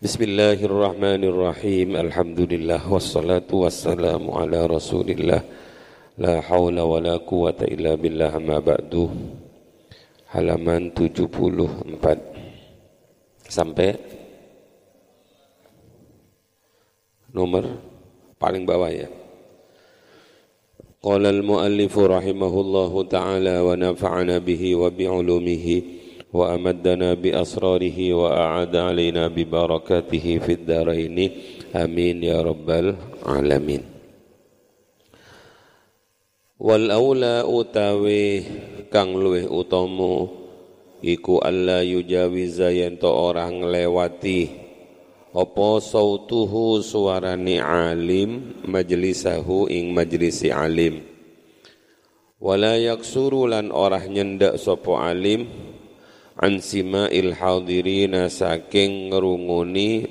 Bismillahirrahmanirrahim. Alhamdulillah Wassalatu wassalamu ala rasulillah. La hawla wa la quwata illa billah ma ba'du. Halaman 74 Sampai Nomor paling bawah ya. Qala al-muallifu rahimahullahu ta'ala Wa nafa'ana bihi wa bi'ulumihi وأمدنا بأسراره وأعاد علينا ببركاته في الدارين آمين يا رب العالمين والأولى utawi kang luwih utama iku alla yujawiza yen to ora nglewati apa sautuhu suarane alim majlisahu ing majlisi alim wala yaksuru lan ora nyendak sapa alim an sima'il hadirina saking ngerunguni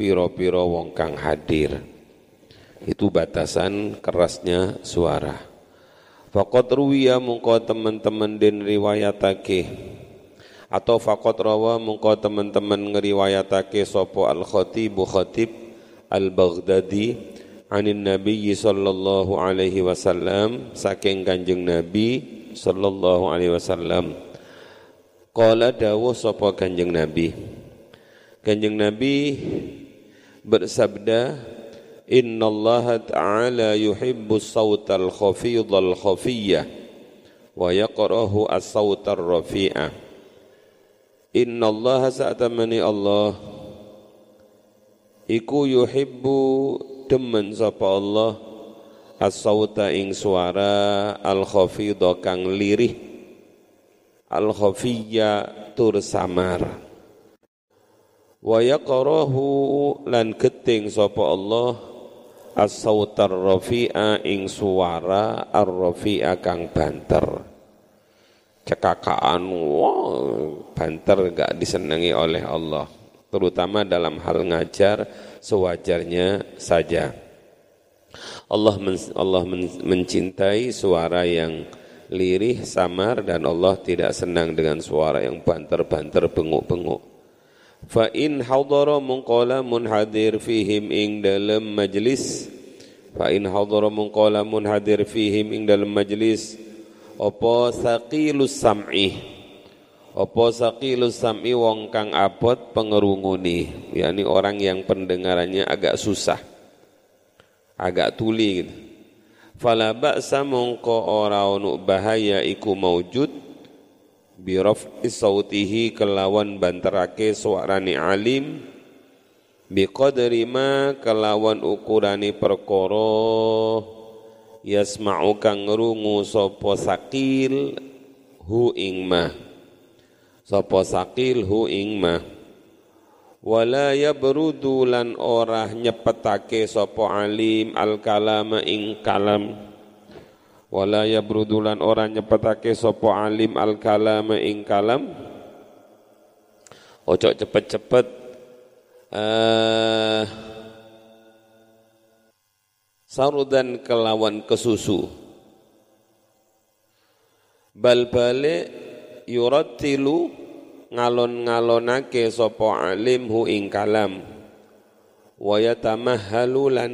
piro-piro wong kang hadir. Itu batasan kerasnya suara. Fakot ruwiya mungko teman-teman den riwayatake. Atau fakot rawa mungko teman-teman ngeriwayatake sopo al khatibu khatib al Baghdadi anin Nabi sallallahu alaihi wasallam saking kanjeng Nabi sallallahu alaihi wasallam Qala dawuh sapa Kanjeng Nabi. Kanjeng Nabi bersabda, "Inna Allah Ta'ala yuhibbu sawtal khafidhal khafiyyah wa yaqrahu as-sawtar rafi'ah." Inna Allah sa'tamani Allah iku yuhibbu demen sapa Allah as-sawta ing suara al-khafidha kang lirih al khafiyya tur samar. Wa yaqrahu lan geting sapa Allah as-sautar rafi'a ing suara ar-rafi'a kang banter. Cekakaan wow, banter gak disenangi oleh Allah terutama dalam hal ngajar sewajarnya saja. Allah men, Allah men, mencintai suara yang lirih, samar dan Allah tidak senang dengan suara yang banter-banter benguk-benguk. Fa in hadara munqala munhadir fihim ing dalam majlis. Fa in hadara munqala munhadir fihim ing dalam majlis. Apa saqilus sam'i? Apa saqilus sam'i wong kang abot pengerunguni? Yakni orang yang pendengarannya agak susah. Agak tuli gitu fala ba'sa mongko ora ono bahaya iku maujud biraf sautihi kelawan banterake suarane alim. Biqadri ma kelawan ukurani perkara. Yasma'u kang ngrungu sapa sakil hu ing ma. Sapa sakil hu ing ma wala yabrudu lan ora nyepetake sapa alim al kalama ing kalam. Wala yabrudu lan ora nyepetake sapa alim al kalama ing kalam. Ojo cepet-cepet uh, sarudan kelawan kesusu. Bal balik yurattilu ngalon-ngalonake sapa alim hu ing kalam. Wa yatamahhalu lan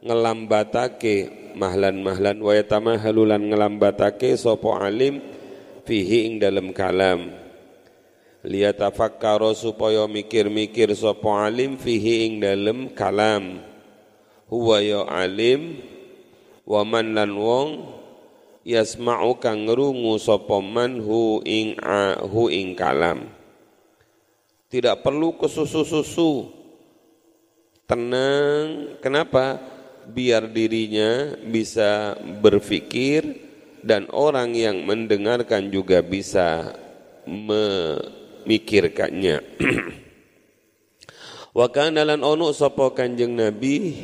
ngelambatake mahlan-mahlan wa yatamahhalu lan ngelambatake sapa alim fihi ing dalam kalam. Liyatafakkara supaya mikir-mikir sapa alim fihi ing dalam kalam. Huwa ya alim wa man lan wong yasma'u kang ngrungu sapa man hu ing a, hu ing kalam. Tidak perlu kesusu-susu. Tenang. Kenapa? Biar dirinya bisa berpikir dan orang yang mendengarkan juga bisa memikirkannya. Wa kana lan ono sapa kanjeng nabi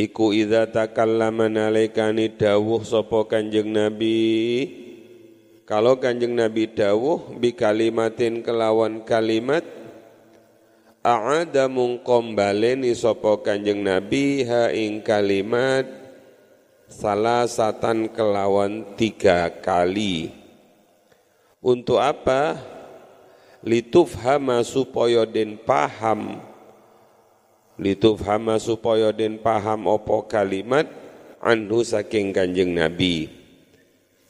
Iku idza takallama nalikani dawuh sapa Kanjeng Nabi. Kalau Kanjeng Nabi dawuh bi kalimatin kelawan kalimat A'ada mungkom baleni sapa Kanjeng Nabi ha ing kalimat salah satan kelawan tiga kali. Untuk apa? litufhama supaya den paham litufhama supaya den paham opo kalimat anhu saking kanjeng Nabi.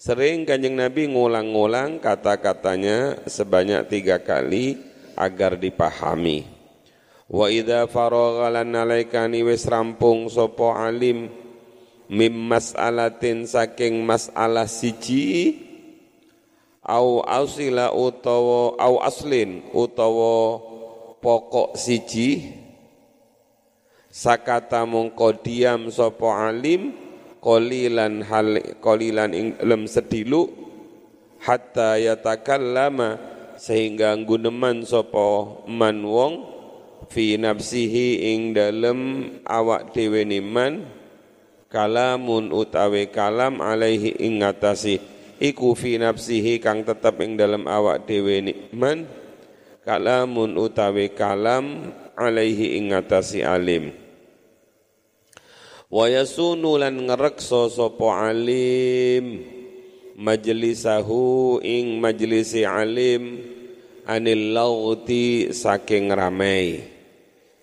Sering kanjeng Nabi ngulang-ngulang kata-katanya sebanyak tiga kali agar dipahami. Wa idza faragha lan alaikani wis rampung sapa alim mim mas'alatin saking masalah siji au ausila utawa au aslin utawa pokok siji sakata mongko diam sapa alim qalilan hal qalilan ing lem sedilu hatta yatakallama sehingga guneman sapa man wong fi nafsihi ing dalem awak dhewe man kalamun utawe kalam alaihi ing iku fi nafsihi kang tetep ing dalam awak dhewe nikman kalamun utawe kalam alaihi ing alim wa yasunu lan ngrekso sapa alim majlisahu ing majlisi alim anil lauti saking ramai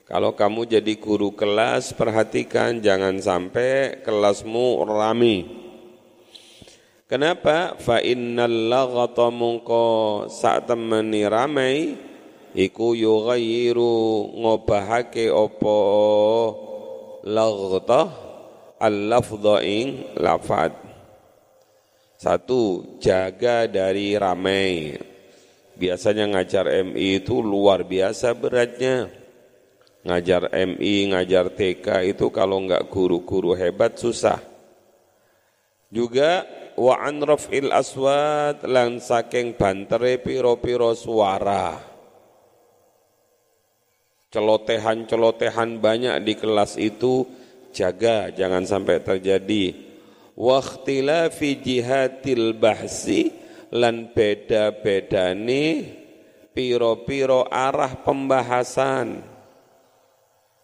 kalau kamu jadi guru kelas, perhatikan jangan sampai kelasmu rami. Kenapa? Fa innal laghata mungko sak temeni ramai iku yughayyiru ngobahake apa laghata al-lafdha ing lafad. Satu, jaga dari ramai. Biasanya ngajar MI itu luar biasa beratnya ngajar MI, ngajar TK itu kalau enggak guru-guru hebat susah. Juga wa an raf'il aswat lan saking bantere piro-piro suara. Celotehan-celotehan banyak di kelas itu jaga jangan sampai terjadi. Wa ikhtilafi jihatil bahsi lan beda-bedane piro-piro arah pembahasan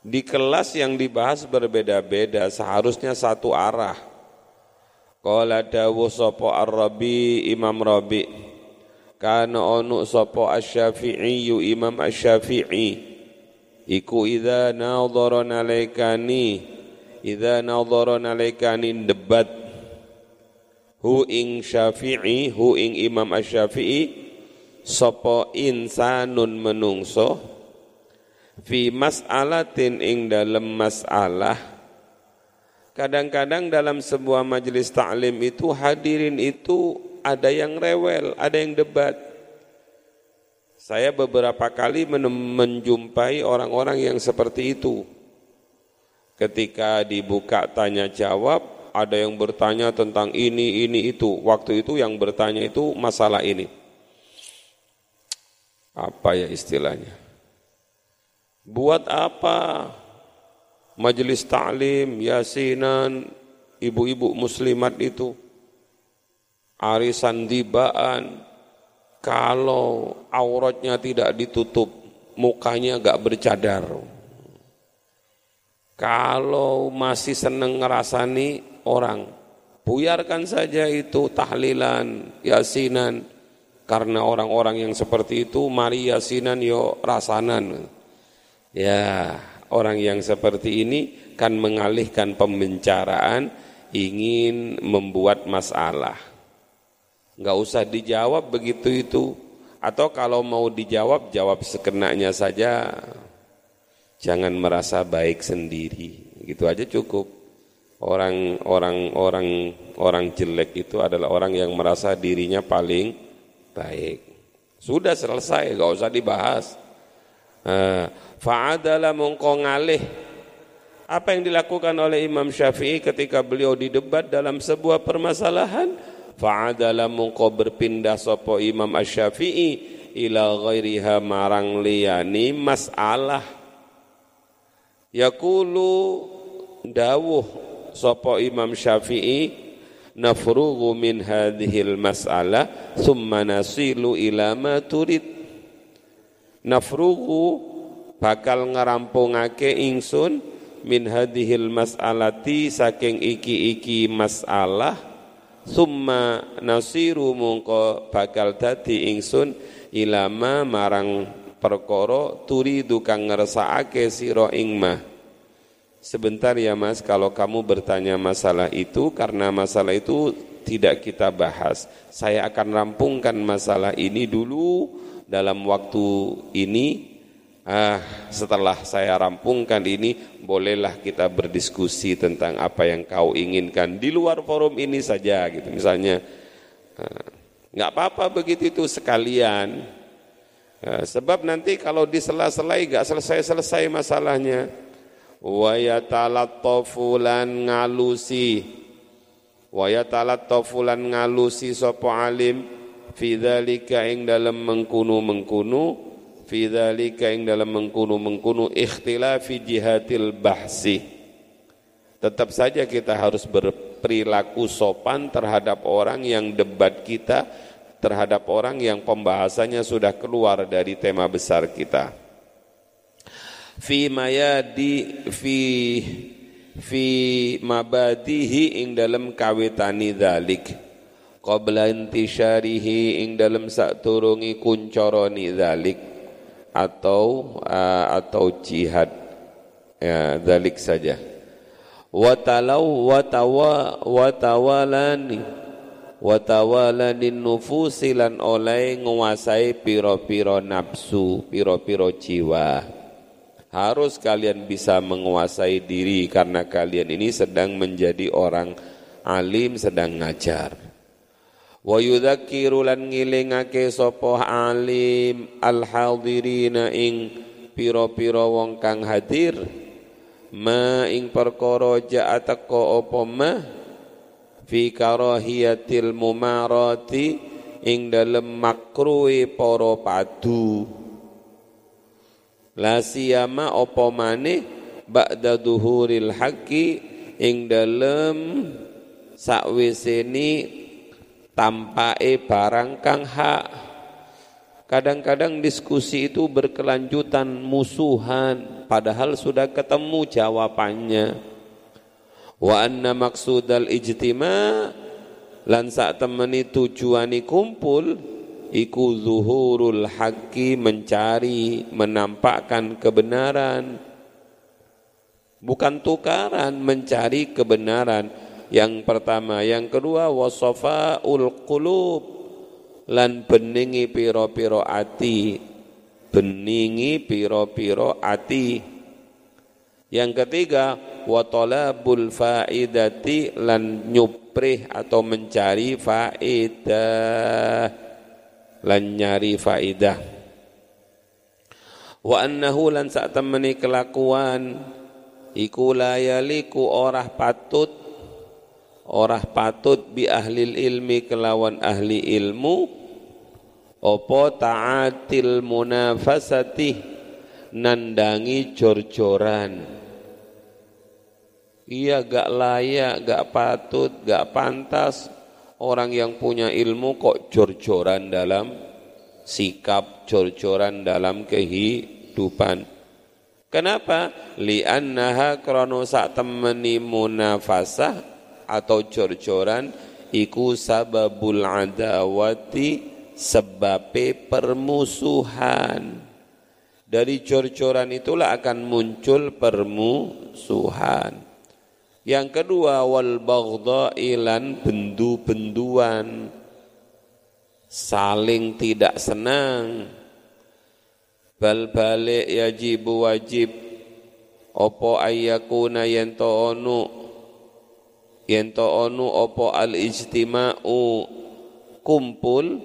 di kelas yang dibahas berbeda-beda, seharusnya satu arah. Qala dawu sapa Ar-Rabi Imam Rabi. Kana onu sapa Asy-Syafi'i Imam Asy-Syafi'i. Iku idza nadhara nalaikani idza nadhara nalaikani debat hu ing Syafi'i hu ing Imam Asy-Syafi'i sapa insanun menungso fi mas'alatin ing dalam masalah kadang-kadang dalam sebuah majelis taklim itu hadirin itu ada yang rewel, ada yang debat. Saya beberapa kali menjumpai orang-orang yang seperti itu. Ketika dibuka tanya jawab, ada yang bertanya tentang ini, ini, itu. Waktu itu yang bertanya itu masalah ini. Apa ya istilahnya? Buat apa majelis ta'lim, yasinan, ibu-ibu muslimat itu arisan dibaan kalau auratnya tidak ditutup, mukanya gak bercadar. Kalau masih seneng ngerasani orang, buyarkan saja itu tahlilan, yasinan, karena orang-orang yang seperti itu mari yasinan yo rasanan. Ya, orang yang seperti ini kan mengalihkan pembicaraan ingin membuat masalah. Enggak usah dijawab begitu itu. Atau kalau mau dijawab, jawab sekenanya saja. Jangan merasa baik sendiri. Gitu aja cukup. Orang orang orang orang jelek itu adalah orang yang merasa dirinya paling baik. Sudah selesai, enggak usah dibahas. Nah, fa'adala mongko ngalih apa yang dilakukan oleh Imam Syafi'i ketika beliau didebat dalam sebuah permasalahan fa'adala mongko berpindah sopo Imam Asy-Syafi'i ila ghairiha marang liyani masalah. Yaqulu dawuh sopo Imam Syafi'i nafrughu min hadhil mas'alah thumma nasilu ila ma turid. Nafrughu bakal ngerampungake ingsun min hadhil mas'alati saking iki-iki masalah summa nasiru mungko bakal dadi ingsun ilama marang perkara turidu kang ngersakake sira ing mah Sebentar ya Mas, kalau kamu bertanya masalah itu karena masalah itu tidak kita bahas. Saya akan rampungkan masalah ini dulu dalam waktu ini. Ah, setelah saya rampungkan ini, bolehlah kita berdiskusi tentang apa yang kau inginkan di luar forum ini saja gitu. Misalnya ah, nggak apa-apa begitu itu sekalian. Ah, sebab nanti kalau disela-selai nggak selesai-selesai masalahnya wa yatalattafu lan ngalusi wa yatalattafu lan ngalusi sapa alim fi dzalika ing dalem mengkunu-mengkunu fi dzalika ing dalem mengkunu-mengkunu ikhtilafi jihatil bahsi. Tetap saja kita harus berperilaku sopan terhadap orang yang debat kita terhadap orang yang pembahasannya sudah keluar dari tema besar kita. Fi mayadi fi fi mabadihi ing dalam kawitani dzalik qabla intisyarihi ing dalam turungi kuncoroni dzalik atau uh, atau jihad. Ya dzalik saja. Wa talau wa tawa wa tawalani wa tawalani nufusilan oleh nguasai piro-piro nafsu piro-piro jiwa. Harus kalian bisa menguasai diri karena kalian ini sedang menjadi orang alim sedang ngajar. Wa yudzakiru lan ngilingake sapa alim al hadirina ing pira-pira wong kang hadir. Ma ing perkara ja'ataka apa ma? Fi karahiyatil mumarati ing dalem makruhe para padu. La siyama apa maneh? Ba'da duhuril haqqi ing dalem sakwiseni tampake barang kang hak. Kadang-kadang diskusi itu berkelanjutan musuhan padahal sudah ketemu jawabannya. Wa anna maksudal ijtima lan sak temeni tujuani kumpul iku zuhurul haqqi mencari menampakkan kebenaran. Bukan tukaran mencari kebenaran yang pertama yang kedua wasafaul qulub. Lan beningi piro-piro ati. Beningi piro-piro ati. Yang ketiga wa talabul faidati. Lan nyuprih atau mencari faidah. Lan nyari faidah. Wa annahu lan sak temeni kelakuan. Iku layaliku orah patut orah patut bi ahli ilmi kelawan ahli ilmu opo ta'atil munafasati nandangi jor-joran iya gak layak gak patut gak pantas orang yang punya ilmu kok jor-joran dalam sikap, jor-joran dalam kehidupan. Kenapa? Li'annaha krono sak temeni munafasah atau jor-joran iku sababul adawati sebabe permusuhan. Dari jor-joran itulah akan muncul permusuhan. Yang kedua wal baghdha ilan bendu-benduan saling tidak senang bal balik yajibu wajib opo ayyakuna yento onu yento onu opo al ijtima'u kumpul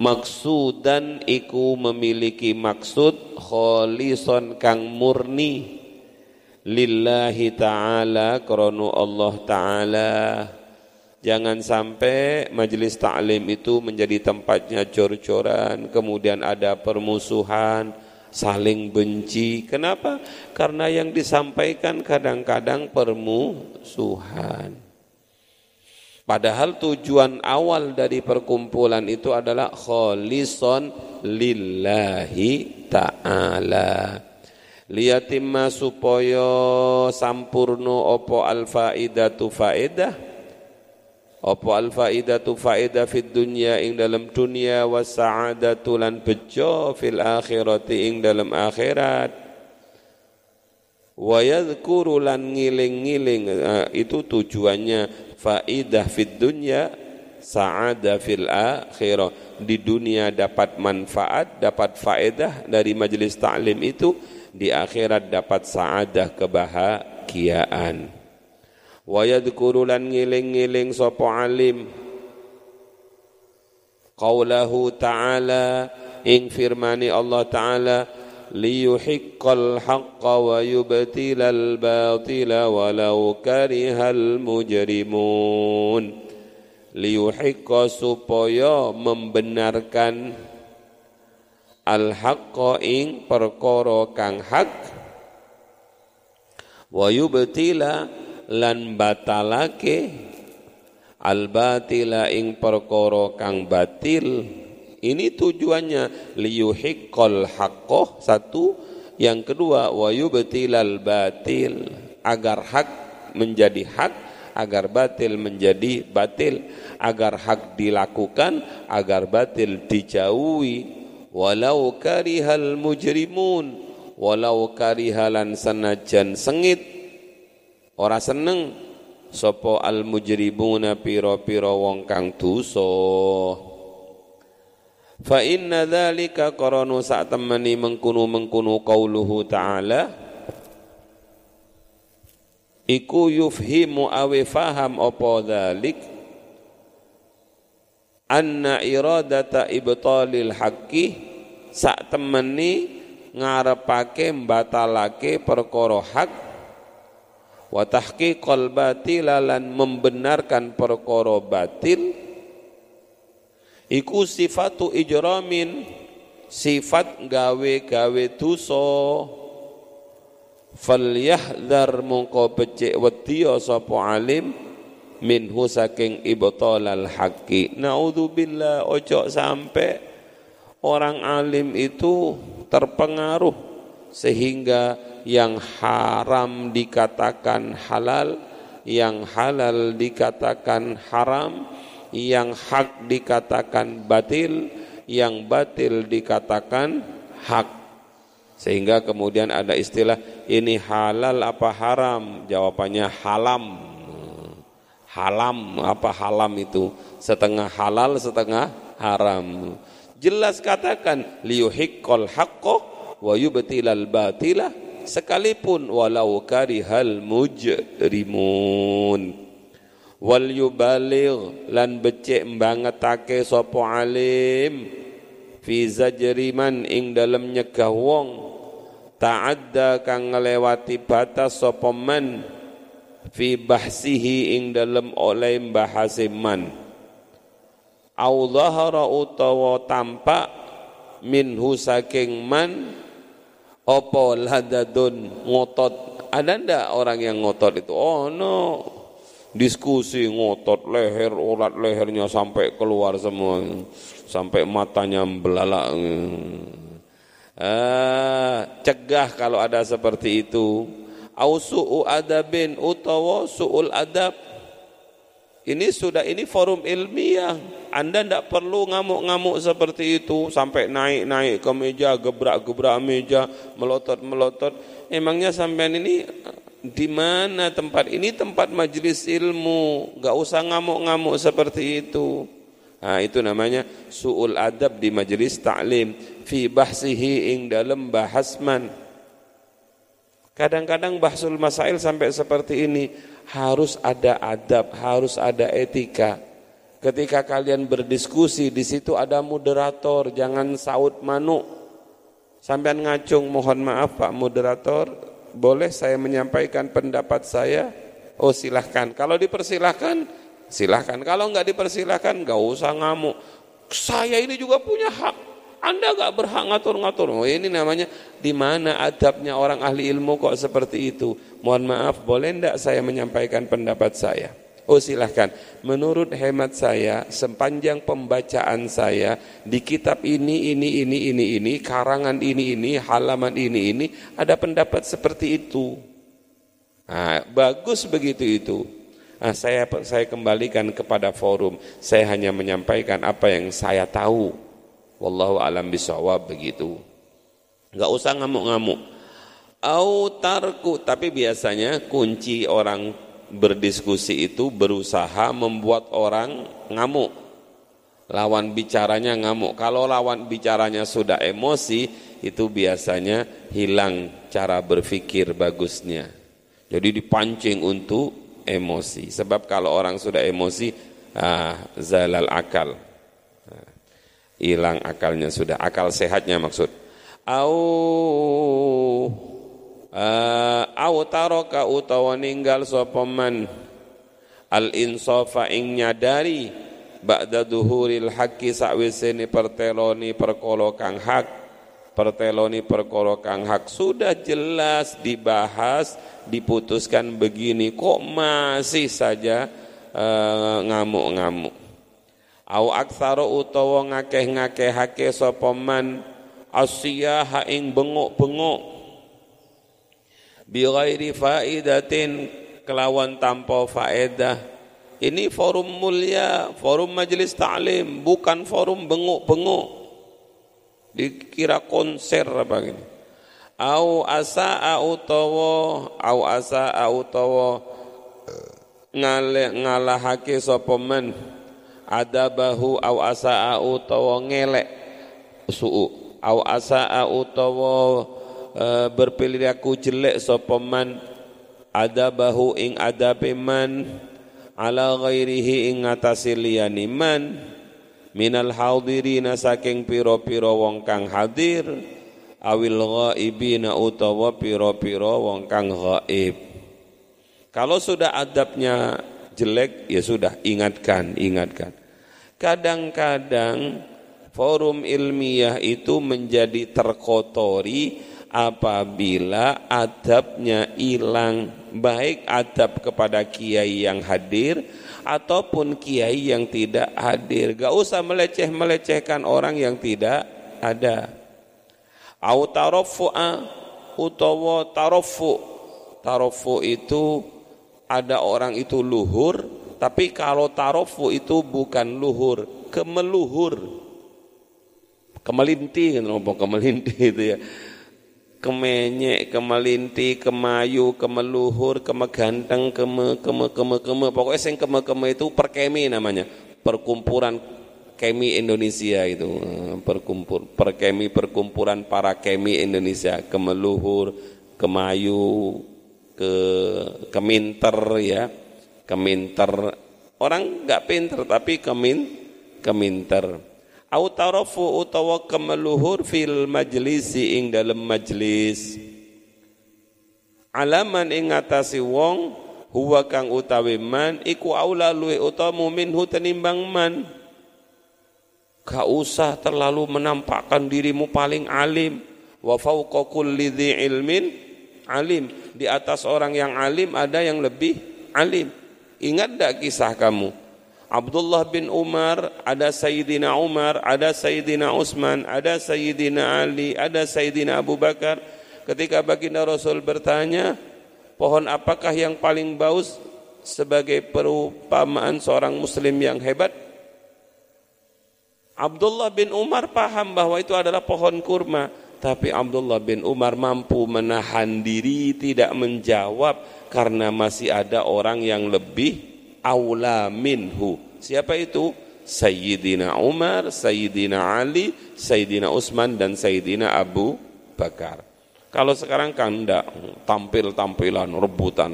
maksudan iku memiliki maksud kholison kang murni lillahi ta'ala krono Allah ta'ala. Jangan sampai majelis taklim itu menjadi tempatnya cor-coran, kemudian ada permusuhan, saling benci. Kenapa? Karena yang disampaikan kadang-kadang permusuhan. Padahal tujuan awal dari perkumpulan itu adalah kholison lillahi ta'ala liyatimma supaya sampurno opo al faidatu faedah apa al faidatu faedah fid dunya ing dalam dunia was sa'adatu lan bejo fil akhirati ing dalam akhirat. Wa yadhkuru lan ngiling-ngiling itu tujuannya faidah fid dunya sa'ada fil akhirah. Di dunia dapat manfaat dapat faedah dari majelis taklim itu di akhirat dapat sa'adah kebahagiaan wa yadhkuru lan ngiling-ngiling sapa alim. Qaulahu ta'ala ing firmani Allah ta'ala liyuhiqqal haqqa wa yubtilal batila walau karihal mujrimun. Liyuhiqqa supaya membenarkan al haqqa ing perkara kang hak. Wa yubtila lan batalake al batila ing perkara kang batil. Ini tujuannya liyuhiqqal haqqo satu. Yang kedua wa yubtilal batil agar hak menjadi hak agar batil menjadi batil agar hak dilakukan agar batil dijauhi. Walau karihal mujrimun walau karihalan sanajan sengit ora seneng. Sapa al mujrimuna pira-pira wong kang dosa. Fa inna dzalika qaranu sak temani mengkunu mengkunu qauluhu ta'ala. Iku yufhimu awe faham apa dzalik anna iradata ibtalil haqqi. Sak temani ngarepake mbatalake perkara hak wa tahqiqal batil lan membenarkan perkara batil iku sifatu ijramin sifat gawe-gawe dosa. Falyahdhar mongko becik wedi sapa alim minhu saking ibtalal haqqi. Naudzubillah ojo sampai orang alim itu terpengaruh sehingga yang haram dikatakan halal, yang halal dikatakan haram, yang hak dikatakan batil, yang batil dikatakan hak. Sehingga kemudian ada istilah ini halal apa haram? Jawabannya halam. Halam apa halam itu? Setengah halal, setengah haram. Jelas katakan liyuhiqqal haqqo wa yubtilal batila sekalipun walau karihal mujrimun wal yubaligh lan becik mbangetake sapa alim fi zajriman ing dalem nyegah wong ta'adda kang ngelewati batas sapa man fi bahsihi ing dalem oleh bahase man. Au dhahara utawa tampak minhu saking man opo ladadun ngotot. Ada ndak orang yang ngotot itu? Oh no. Diskusi ngotot leher urat lehernya sampai keluar semua. Sampai matanya belalak. Ah, cegah kalau ada seperti itu. Au su'u adabin utawa su'ul adab. Ini sudah ini forum ilmiah. Anda tidak perlu ngamuk-ngamuk seperti itu sampai naik-naik ke meja, gebrak-gebrak meja, melotot-melotot. Emangnya sampean ini di mana tempat ini tempat majelis ilmu, Gak usah ngamuk-ngamuk seperti itu. Nah, itu namanya suul adab di majelis taklim fi bahsihi ing dalam bahasman. Kadang-kadang bahsul masail sampai seperti ini harus ada adab, harus ada etika. Ketika kalian berdiskusi di situ ada moderator, jangan saut manuk. Sampai ngacung, mohon maaf Pak moderator, boleh saya menyampaikan pendapat saya? Oh silahkan. Kalau dipersilahkan, silahkan. Kalau nggak dipersilahkan, nggak usah ngamuk. Saya ini juga punya hak. Anda gak berhak ngatur-ngatur. Oh, ini namanya di mana adabnya orang ahli ilmu kok seperti itu. Mohon maaf, boleh enggak saya menyampaikan pendapat saya? Oh silahkan. Menurut hemat saya, sepanjang pembacaan saya di kitab ini, ini, ini, ini, ini, karangan ini, ini, halaman ini, ini, ada pendapat seperti itu. Nah, bagus begitu itu. Nah, saya saya kembalikan kepada forum. Saya hanya menyampaikan apa yang saya tahu. Wallahu alam bisawab begitu. Enggak usah ngamuk-ngamuk. Autarku, tapi biasanya kunci orang berdiskusi itu berusaha membuat orang ngamuk. Lawan bicaranya ngamuk. Kalau lawan bicaranya sudah emosi, itu biasanya hilang cara berpikir bagusnya. Jadi dipancing untuk emosi. Sebab kalau orang sudah emosi, ah, zalal akal. Ah, hilang akalnya sudah, akal sehatnya maksud. Au au taraka utawa ninggal sapa man? Al insafa ing nyadari ba'da duhuril haqqi sawisene perteloni perkara kang hak. Perteloni perkara kang hak. Sudah jelas dibahas diputuskan begini kok masih saja eh, ngamuk-ngamuk? Uh, au aksara utawa ngakeh-ngakehake sapa man? Asyaha ing bengok-bengok bi ghairi faidatin kelawan tanpa faedah. Ini forum mulia, forum majelis ta'lim, bukan forum bengok-bengok. Dikira konser apa gini? Au asa utawa au asa utawa ngale ngalahake sapa men? Adabahu au asa utawa ngelek suu. Au asa utawa e, berperilaku jelek sapa man adabahu ing adabe man ala ghairihi ing ngatasi liyani man minal hadirina saking piro-piro wong kang hadir awil ghaibina utawa piro-piro wong kang ghaib. Kalau sudah adabnya jelek ya sudah ingatkan, ingatkan. Kadang-kadang forum ilmiah itu menjadi terkotori apabila adabnya hilang baik adab kepada kiai yang hadir ataupun kiai yang tidak hadir. Gak usah meleceh-melecehkan orang yang tidak ada. Au tarafu'a utawa tarafu tarafu itu ada orang itu luhur tapi kalau tarafu itu bukan luhur kemeluhur. Kemelinti kan kemelinti itu ya kemenyek, kemelinti, kemayu, kemeluhur, kemeganteng, keme, keme, keme, keme. Pokoknya sing keme, keme itu perkemi namanya. Perkumpulan Kemi Indonesia itu. Eh, perkumpul perkemi perkumpulan para kemi Indonesia. Kemeluhur kemayu ke keminter ya. Keminter. Orang nggak pinter tapi kemin keminter au tarafu utawa kemeluhur fil majlisi ing dalam majlis alaman ing ngatasi wong huwa kang utawi man iku aula luwe utawa minhu tenimbang man Gak usah terlalu menampakkan dirimu paling alim. Wa fauqa kulli ilmin alim. Di atas orang yang alim ada yang lebih alim. Ingat tak kisah kamu? Abdullah bin Umar, ada Sayyidina Umar, ada Sayyidina Utsman, ada Sayyidina Ali, ada Sayyidina Abu Bakar. Ketika baginda Rasul bertanya, pohon apakah yang paling baus sebagai perumpamaan seorang muslim yang hebat? Abdullah bin Umar paham bahwa itu adalah pohon kurma, tapi Abdullah bin Umar mampu menahan diri tidak menjawab karena masih ada orang yang lebih aula minhu. Siapa itu? Sayyidina Umar, Sayyidina Ali, Sayyidina Utsman dan Sayyidina Abu Bakar. Kalau sekarang kan enggak tampil-tampilan rebutan.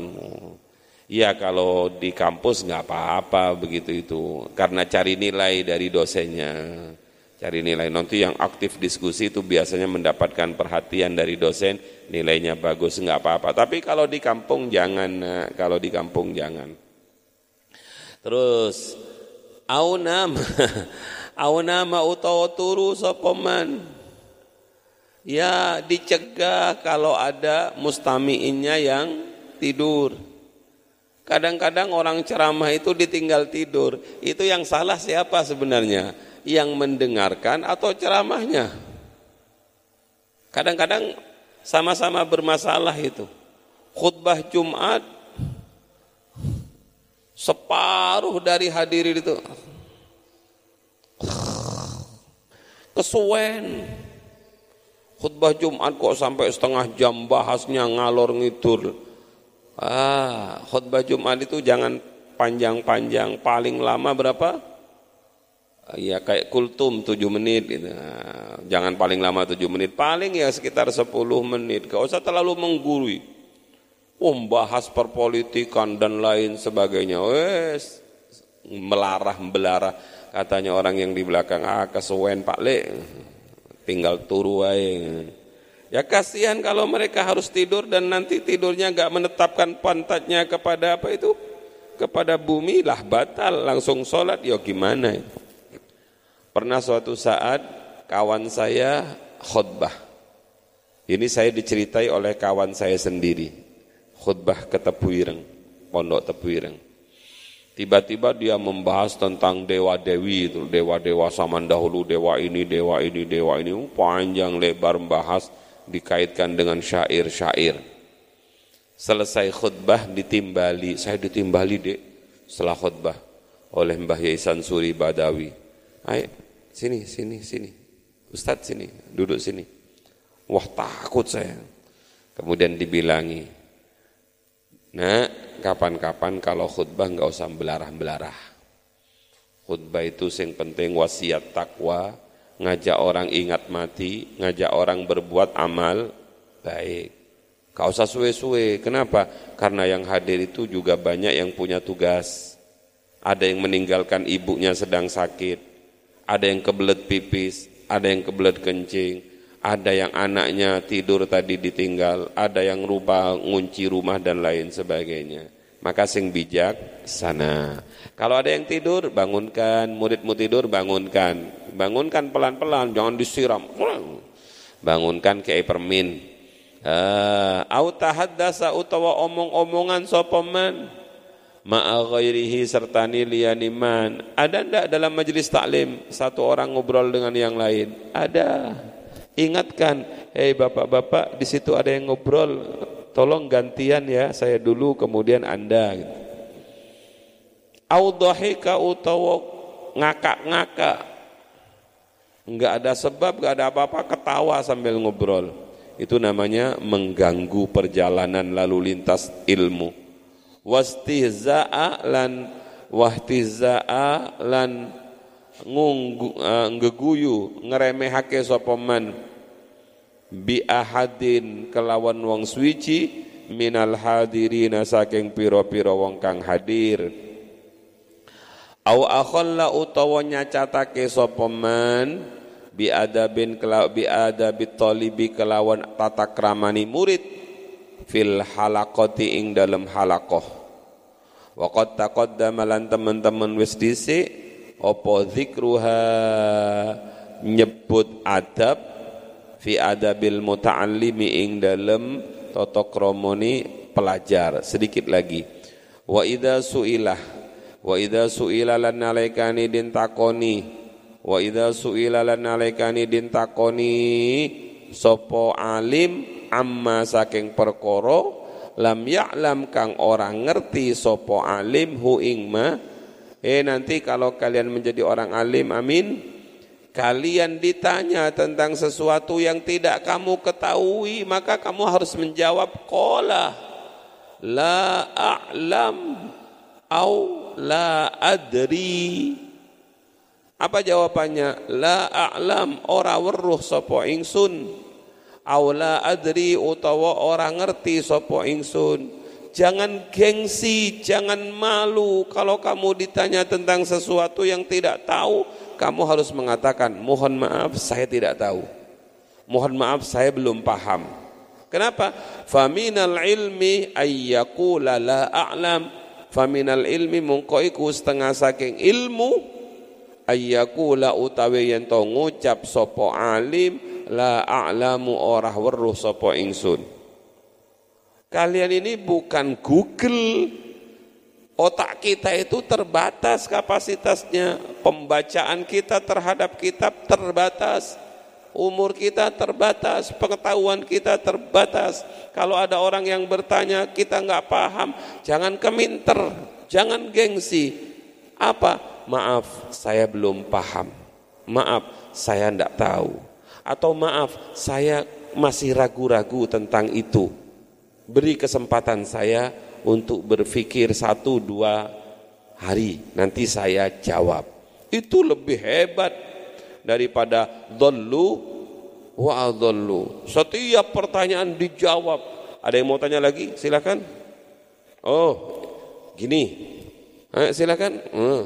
Ya kalau di kampus nggak apa-apa begitu itu. Karena cari nilai dari dosennya. Cari nilai. Nanti yang aktif diskusi itu biasanya mendapatkan perhatian dari dosen. Nilainya bagus nggak apa-apa. Tapi kalau di kampung jangan kalau di kampung jangan terus au nama au nama utawa turu sopoman ya dicegah kalau ada mustamiinnya yang tidur Kadang-kadang orang ceramah itu ditinggal tidur. Itu yang salah siapa sebenarnya? Yang mendengarkan atau ceramahnya? Kadang-kadang sama-sama bermasalah itu. Khutbah Jumat Separuh dari hadirin itu kesuwen. Khutbah Jumat kok sampai setengah jam bahasnya ngalor ngidur. Ah, khutbah Jumat itu jangan panjang-panjang, paling lama berapa? Ya kayak kultum 7 menit gitu. Nah, jangan paling lama 7 menit, paling ya sekitar 10 menit. Gak usah terlalu menggurui. Membahas perpolitikan dan lain sebagainya. Wes melarah belarah katanya orang yang di belakang ah kesuwen Pak Le tinggal turu aja ya kasihan kalau mereka harus tidur dan nanti tidurnya nggak menetapkan pantatnya kepada apa itu? Kepada bumi lah batal. Langsung sholat ya gimana? Pernah suatu saat kawan saya khutbah. Ini saya diceritai oleh kawan saya sendiri khutbah ke Tepuireng pondok Tepuireng Tiba-tiba dia membahas tentang dewa-dewi itu, dewa-dewa zaman dahulu, dewa ini, dewa ini, dewa ini, panjang lebar membahas dikaitkan dengan syair-syair. Selesai khutbah ditimbali, saya ditimbali dek setelah khutbah oleh Mbah Yaisan Suri Badawi. Ayo, sini, sini, sini. Ustadz sini, duduk sini. Wah takut saya. Kemudian dibilangi, nah kapan-kapan kalau khutbah nggak usah belarah-belarah. Khutbah itu yang penting wasiat takwa, ngajak orang ingat mati, ngajak orang berbuat amal baik. Kau usah suwe-suwe. Kenapa? Karena yang hadir itu juga banyak yang punya tugas. Ada yang meninggalkan ibunya sedang sakit, ada yang kebelet pipis, ada yang kebelet kencing, ada yang anaknya tidur tadi ditinggal, ada yang rupa ngunci rumah dan lain sebagainya. Maka sing bijak sana. Kalau ada yang tidur, bangunkan. Muridmu tidur, bangunkan. Bangunkan pelan-pelan, jangan disiram. Bangunkan ke permin. Uh, au tahaddasa utawa omong-omongan sopoman ma'a serta liyaniman. Ada ndak dalam majelis taklim satu orang ngobrol dengan yang lain? Ada. Ingatkan, hei bapak-bapak, di situ ada yang ngobrol, tolong gantian ya, saya dulu kemudian Anda. Audhahika utawa ngakak-ngakak. Enggak ada sebab, enggak ada apa-apa, ketawa sambil ngobrol. Itu namanya mengganggu perjalanan lalu lintas ilmu. Wastihza'a lan wahtiza'a lan uh, ngeguyu ngeremehake sapa man? Bi ahadin kelawan wong suci minal hadirina saking pira-pira wong kang hadir. Au akhalla utawa nyacatake sapa man? Bi adabin kelaw bi adabi talibi kelawan tata kramani murid fil halaqati ing dalam halaqah. Waqad taqaddama lan teman-teman wis dhisik apa zikruha? Nyebut adab fi adabil muta'allimi ing dalem tata kramane pelajar. Sedikit lagi. Wa idza suilah. Wa idza suila lan nalaikani din takoni. Wa idza suila lan nalaikani din takoni. Sapa alim amma saking perkara lam ya'lam kang orang ngerti sapa alim hu ing ma Eh nanti kalau kalian menjadi orang alim, amin. Kalian ditanya tentang sesuatu yang tidak kamu ketahui, maka kamu harus menjawab kola la a'lam au la adri. Apa jawabannya? La a'lam ora weruh sapa ingsun. Au la adri utawa ora ngerti sapa ingsun. Jangan gengsi, jangan malu kalau kamu ditanya tentang sesuatu yang tidak tahu, kamu harus mengatakan, mohon maaf saya tidak tahu. Mohon maaf saya belum paham. Kenapa? Faminal ilmi ayyakula la a'lam. Faminal ilmi mungkoiku setengah saking ilmu ayyakula utawi yang ngucap sopo alim la a'lamu orah weruh sopo ingsun. Kalian ini bukan Google. Otak kita itu terbatas kapasitasnya. Pembacaan kita terhadap kitab terbatas. Umur kita terbatas, pengetahuan kita terbatas. Kalau ada orang yang bertanya, kita nggak paham, jangan keminter. Jangan gengsi. Apa? Maaf, saya belum paham. Maaf, saya tidak tahu. Atau maaf, saya masih ragu-ragu tentang itu. Beri kesempatan saya untuk berpikir satu dua hari. Nanti saya jawab. Itu lebih hebat daripada dhallu wa adhallu. Setiap pertanyaan dijawab. Ada yang mau tanya lagi? Silakan. Oh, gini. Eh, silakan. Hmm.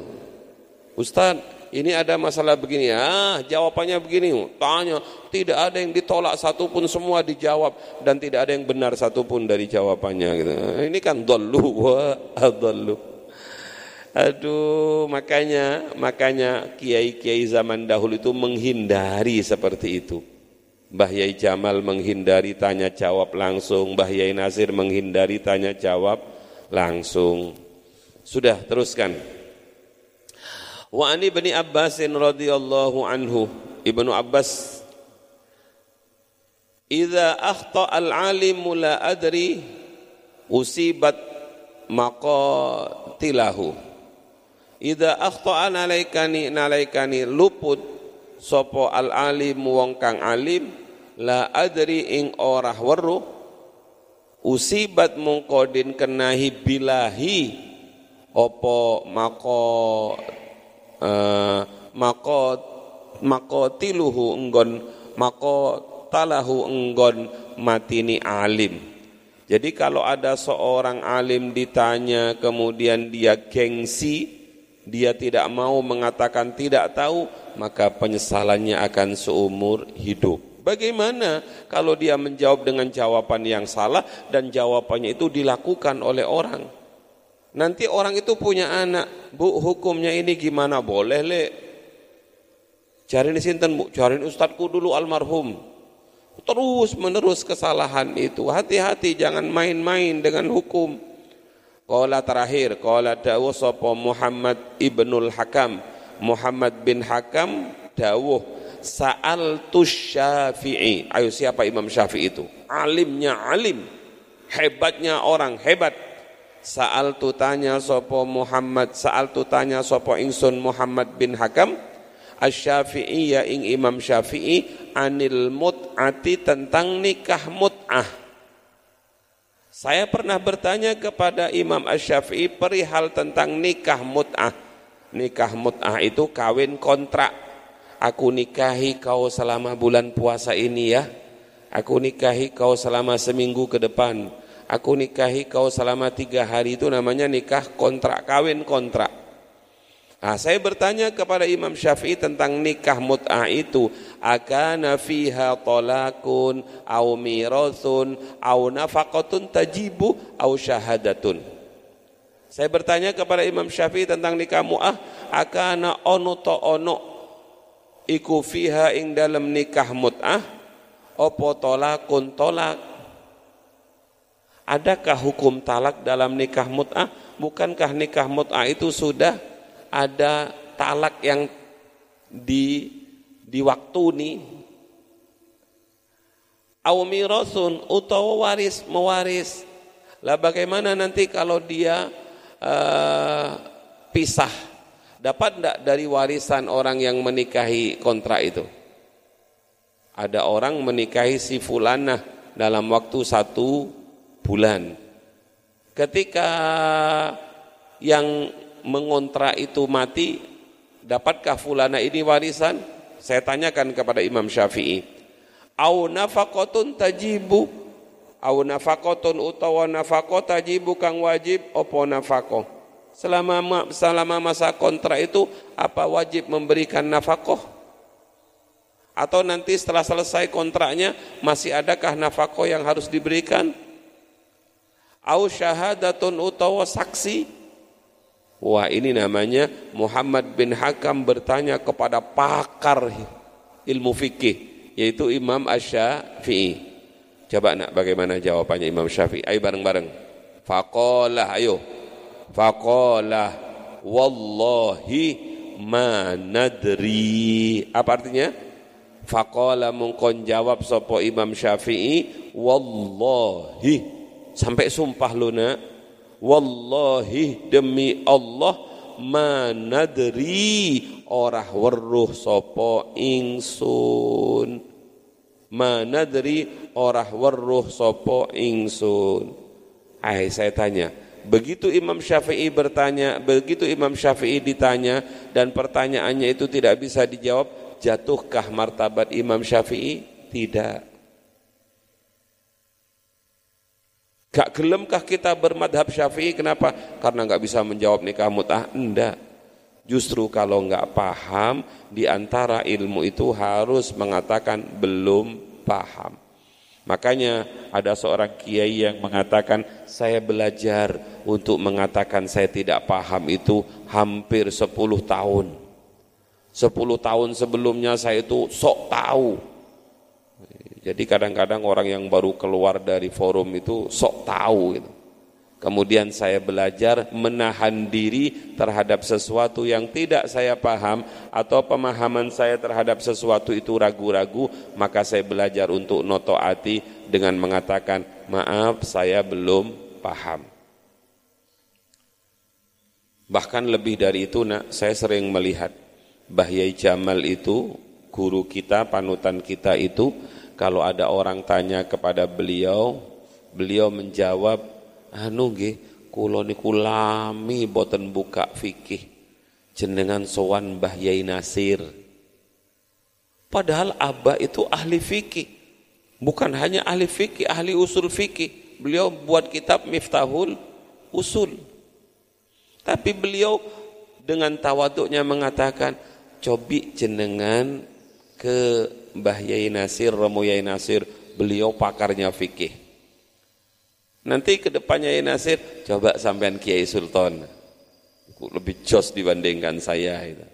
Ustaz, ini ada masalah begini. Ah, jawabannya begini. Tanya, tidak ada yang ditolak satupun semua dijawab dan tidak ada yang benar satupun dari jawabannya. Gitu. Ini kan dolu wa adallu. Aduh, makanya makanya kiai-kiai zaman dahulu itu menghindari seperti itu. Mbah Yai Jamal menghindari tanya jawab langsung, Mbah Yai Nasir menghindari tanya jawab langsung. Sudah teruskan. Wa ani bin Abbas radhiyallahu anhu. Ibnu Abbas Idza akhta al-alim la adri usibat maqatilahu. Idza akhta nalaikani nalaikani luput sapa al-alim wong kang alim la adri ing ora weruh usibat mongko den kenahi bilahi opo mako uh, mako mako tiluhu enggon mako talahu enggon matini alim jadi kalau ada seorang alim ditanya kemudian dia gengsi dia tidak mau mengatakan tidak tahu maka penyesalannya akan seumur hidup Bagaimana kalau dia menjawab dengan jawaban yang salah dan jawabannya itu dilakukan oleh orang? Nanti orang itu punya anak, bu hukumnya ini gimana? Boleh le. Cari di sinten bu, cari ustadku dulu almarhum. Terus menerus kesalahan itu. Hati-hati jangan main-main dengan hukum. Kala terakhir, kala dawuh sapa Muhammad ibnul Hakam. Muhammad bin Hakam dawuh Sa'al syafi'i. Ayo siapa Imam Syafi'i itu? Alimnya alim. Hebatnya orang hebat Saal tu tanya sopo Muhammad Saal tu tanya sopo ingsun Muhammad bin Hakam. Asy-Syafi'i ya ing Imam Syafi'i anil mut'ati tentang nikah mut'ah. Saya pernah bertanya kepada Imam Asy-Syafi'i perihal tentang nikah mut'ah. Nikah mut'ah itu kawin kontrak. Aku nikahi kau selama bulan puasa ini ya. Aku nikahi kau selama seminggu ke depan aku nikahi kau selama tiga hari. Itu namanya nikah kontrak kawin kontrak. Nah, saya bertanya kepada Imam Syafi'i tentang nikah mut'ah itu, akana fiha talakun au mirathun au nafaqatun tajibu au syahadatun. Saya bertanya kepada Imam Syafi'i tentang nikah mu'ah, akana ono to ono iku fiha ing dalam nikah mut'ah, opo tolakun tolak Adakah hukum talak dalam nikah mut'ah? Bukankah nikah mut'ah itu sudah ada talak yang di di waktu ini? Aumirasun utawa waris mewaris. Lah bagaimana nanti kalau dia uh, pisah? Dapat tidak dari warisan orang yang menikahi kontrak itu? Ada orang menikahi si fulanah dalam waktu satu bulan. Ketika yang mengontrak itu mati, dapatkah fulana ini warisan? Saya tanyakan kepada Imam Syafi'i. Au nafaqatun tajibu au nafaqatun utawa nafaqah tajibu kang wajib opo nafaqah. Selama selama masa kontrak itu apa wajib memberikan nafkah? Atau nanti setelah selesai kontraknya masih adakah nafkah yang harus diberikan? Au syahadatun utawa saksi. Wah ini namanya Muhammad bin Hakam bertanya kepada pakar ilmu fikih yaitu Imam Asy-Syafi'i coba nak bagaimana jawabannya Imam Syafi'i? Ayo bareng-bareng. Faqala ayo. Faqala wallahi ma nadri. Apa artinya? Faqala mungkon jawab sapa Imam Syafi'i wallahi sampai sumpah lu nak. Wallahi demi Allah manadri orah weruh sopo ingsun. Manadri orah weruh sopo ingsun. Ai saya tanya begitu Imam Syafi'i bertanya begitu Imam Syafi'i ditanya dan pertanyaannya itu tidak bisa dijawab jatuhkah martabat Imam Syafi'i? Tidak Gak gelemkah kita bermadhab syafi'i, kenapa? Karena nggak bisa menjawab nikah mut'ah, enggak. Justru kalau nggak paham, di antara ilmu itu harus mengatakan belum paham. Makanya ada seorang kiai yang mengatakan, saya belajar untuk mengatakan saya tidak paham itu hampir 10 tahun. 10 tahun sebelumnya saya itu sok tahu, jadi kadang-kadang orang yang baru keluar dari forum itu sok tahu gitu. Kemudian saya belajar menahan diri terhadap sesuatu yang tidak saya paham atau pemahaman saya terhadap sesuatu itu ragu-ragu, maka saya belajar untuk noto hati dengan mengatakan, maaf saya belum paham. Bahkan lebih dari itu nak, saya sering melihat Bahyai Jamal itu, guru kita, panutan kita itu, kalau ada orang tanya kepada beliau, beliau menjawab, anu nggih, kula niku lami boten buka fikih jenengan sowan Mbah Yai Nasir. Padahal Abah itu ahli fikih. Bukan hanya ahli fikih, ahli usul fikih. Beliau buat kitab Miftahul Usul. Tapi beliau dengan tawaduknya mengatakan, cobi jenengan ke Mbah Yai Nasir, Romo Yai Nasir, beliau pakarnya fikih. Nanti ke depannya Yai Nasir, coba sampean Kiai Sultan. Lebih jos dibandingkan saya itu.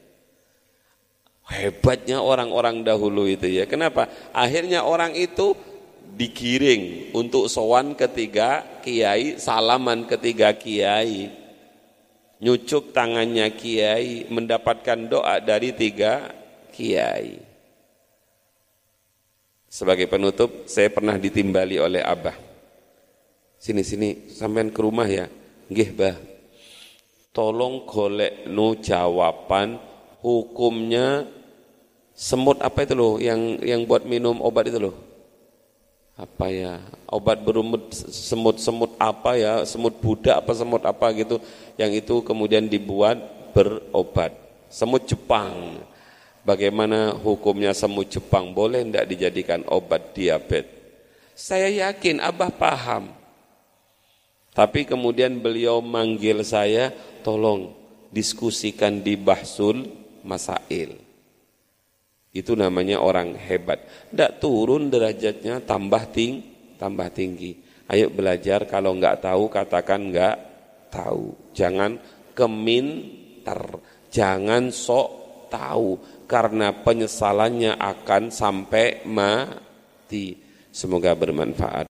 Hebatnya orang-orang dahulu itu ya. Kenapa? Akhirnya orang itu digiring untuk sowan ketiga kiai, salaman ketiga kiai. Nyucuk tangannya kiai, mendapatkan doa dari tiga kiai. Sebagai penutup, saya pernah ditimbali oleh Abah. Sini-sini, sampean ke rumah ya. Nggih, Bah. Tolong golek nu jawaban hukumnya semut apa itu loh yang yang buat minum obat itu loh. Apa ya? Obat berumut semut-semut apa ya? Semut Buddha apa semut apa gitu yang itu kemudian dibuat berobat. Semut Jepang Bagaimana hukumnya semut Jepang boleh tidak dijadikan obat diabetes? Saya yakin Abah paham. Tapi kemudian beliau manggil saya, tolong diskusikan di Bahsul Masail. Itu namanya orang hebat. Tidak turun derajatnya, tambah tinggi, tambah tinggi. Ayo belajar, kalau enggak tahu katakan enggak tahu. Jangan keminter, jangan sok tahu karena penyesalannya akan sampai mati. Semoga bermanfaat.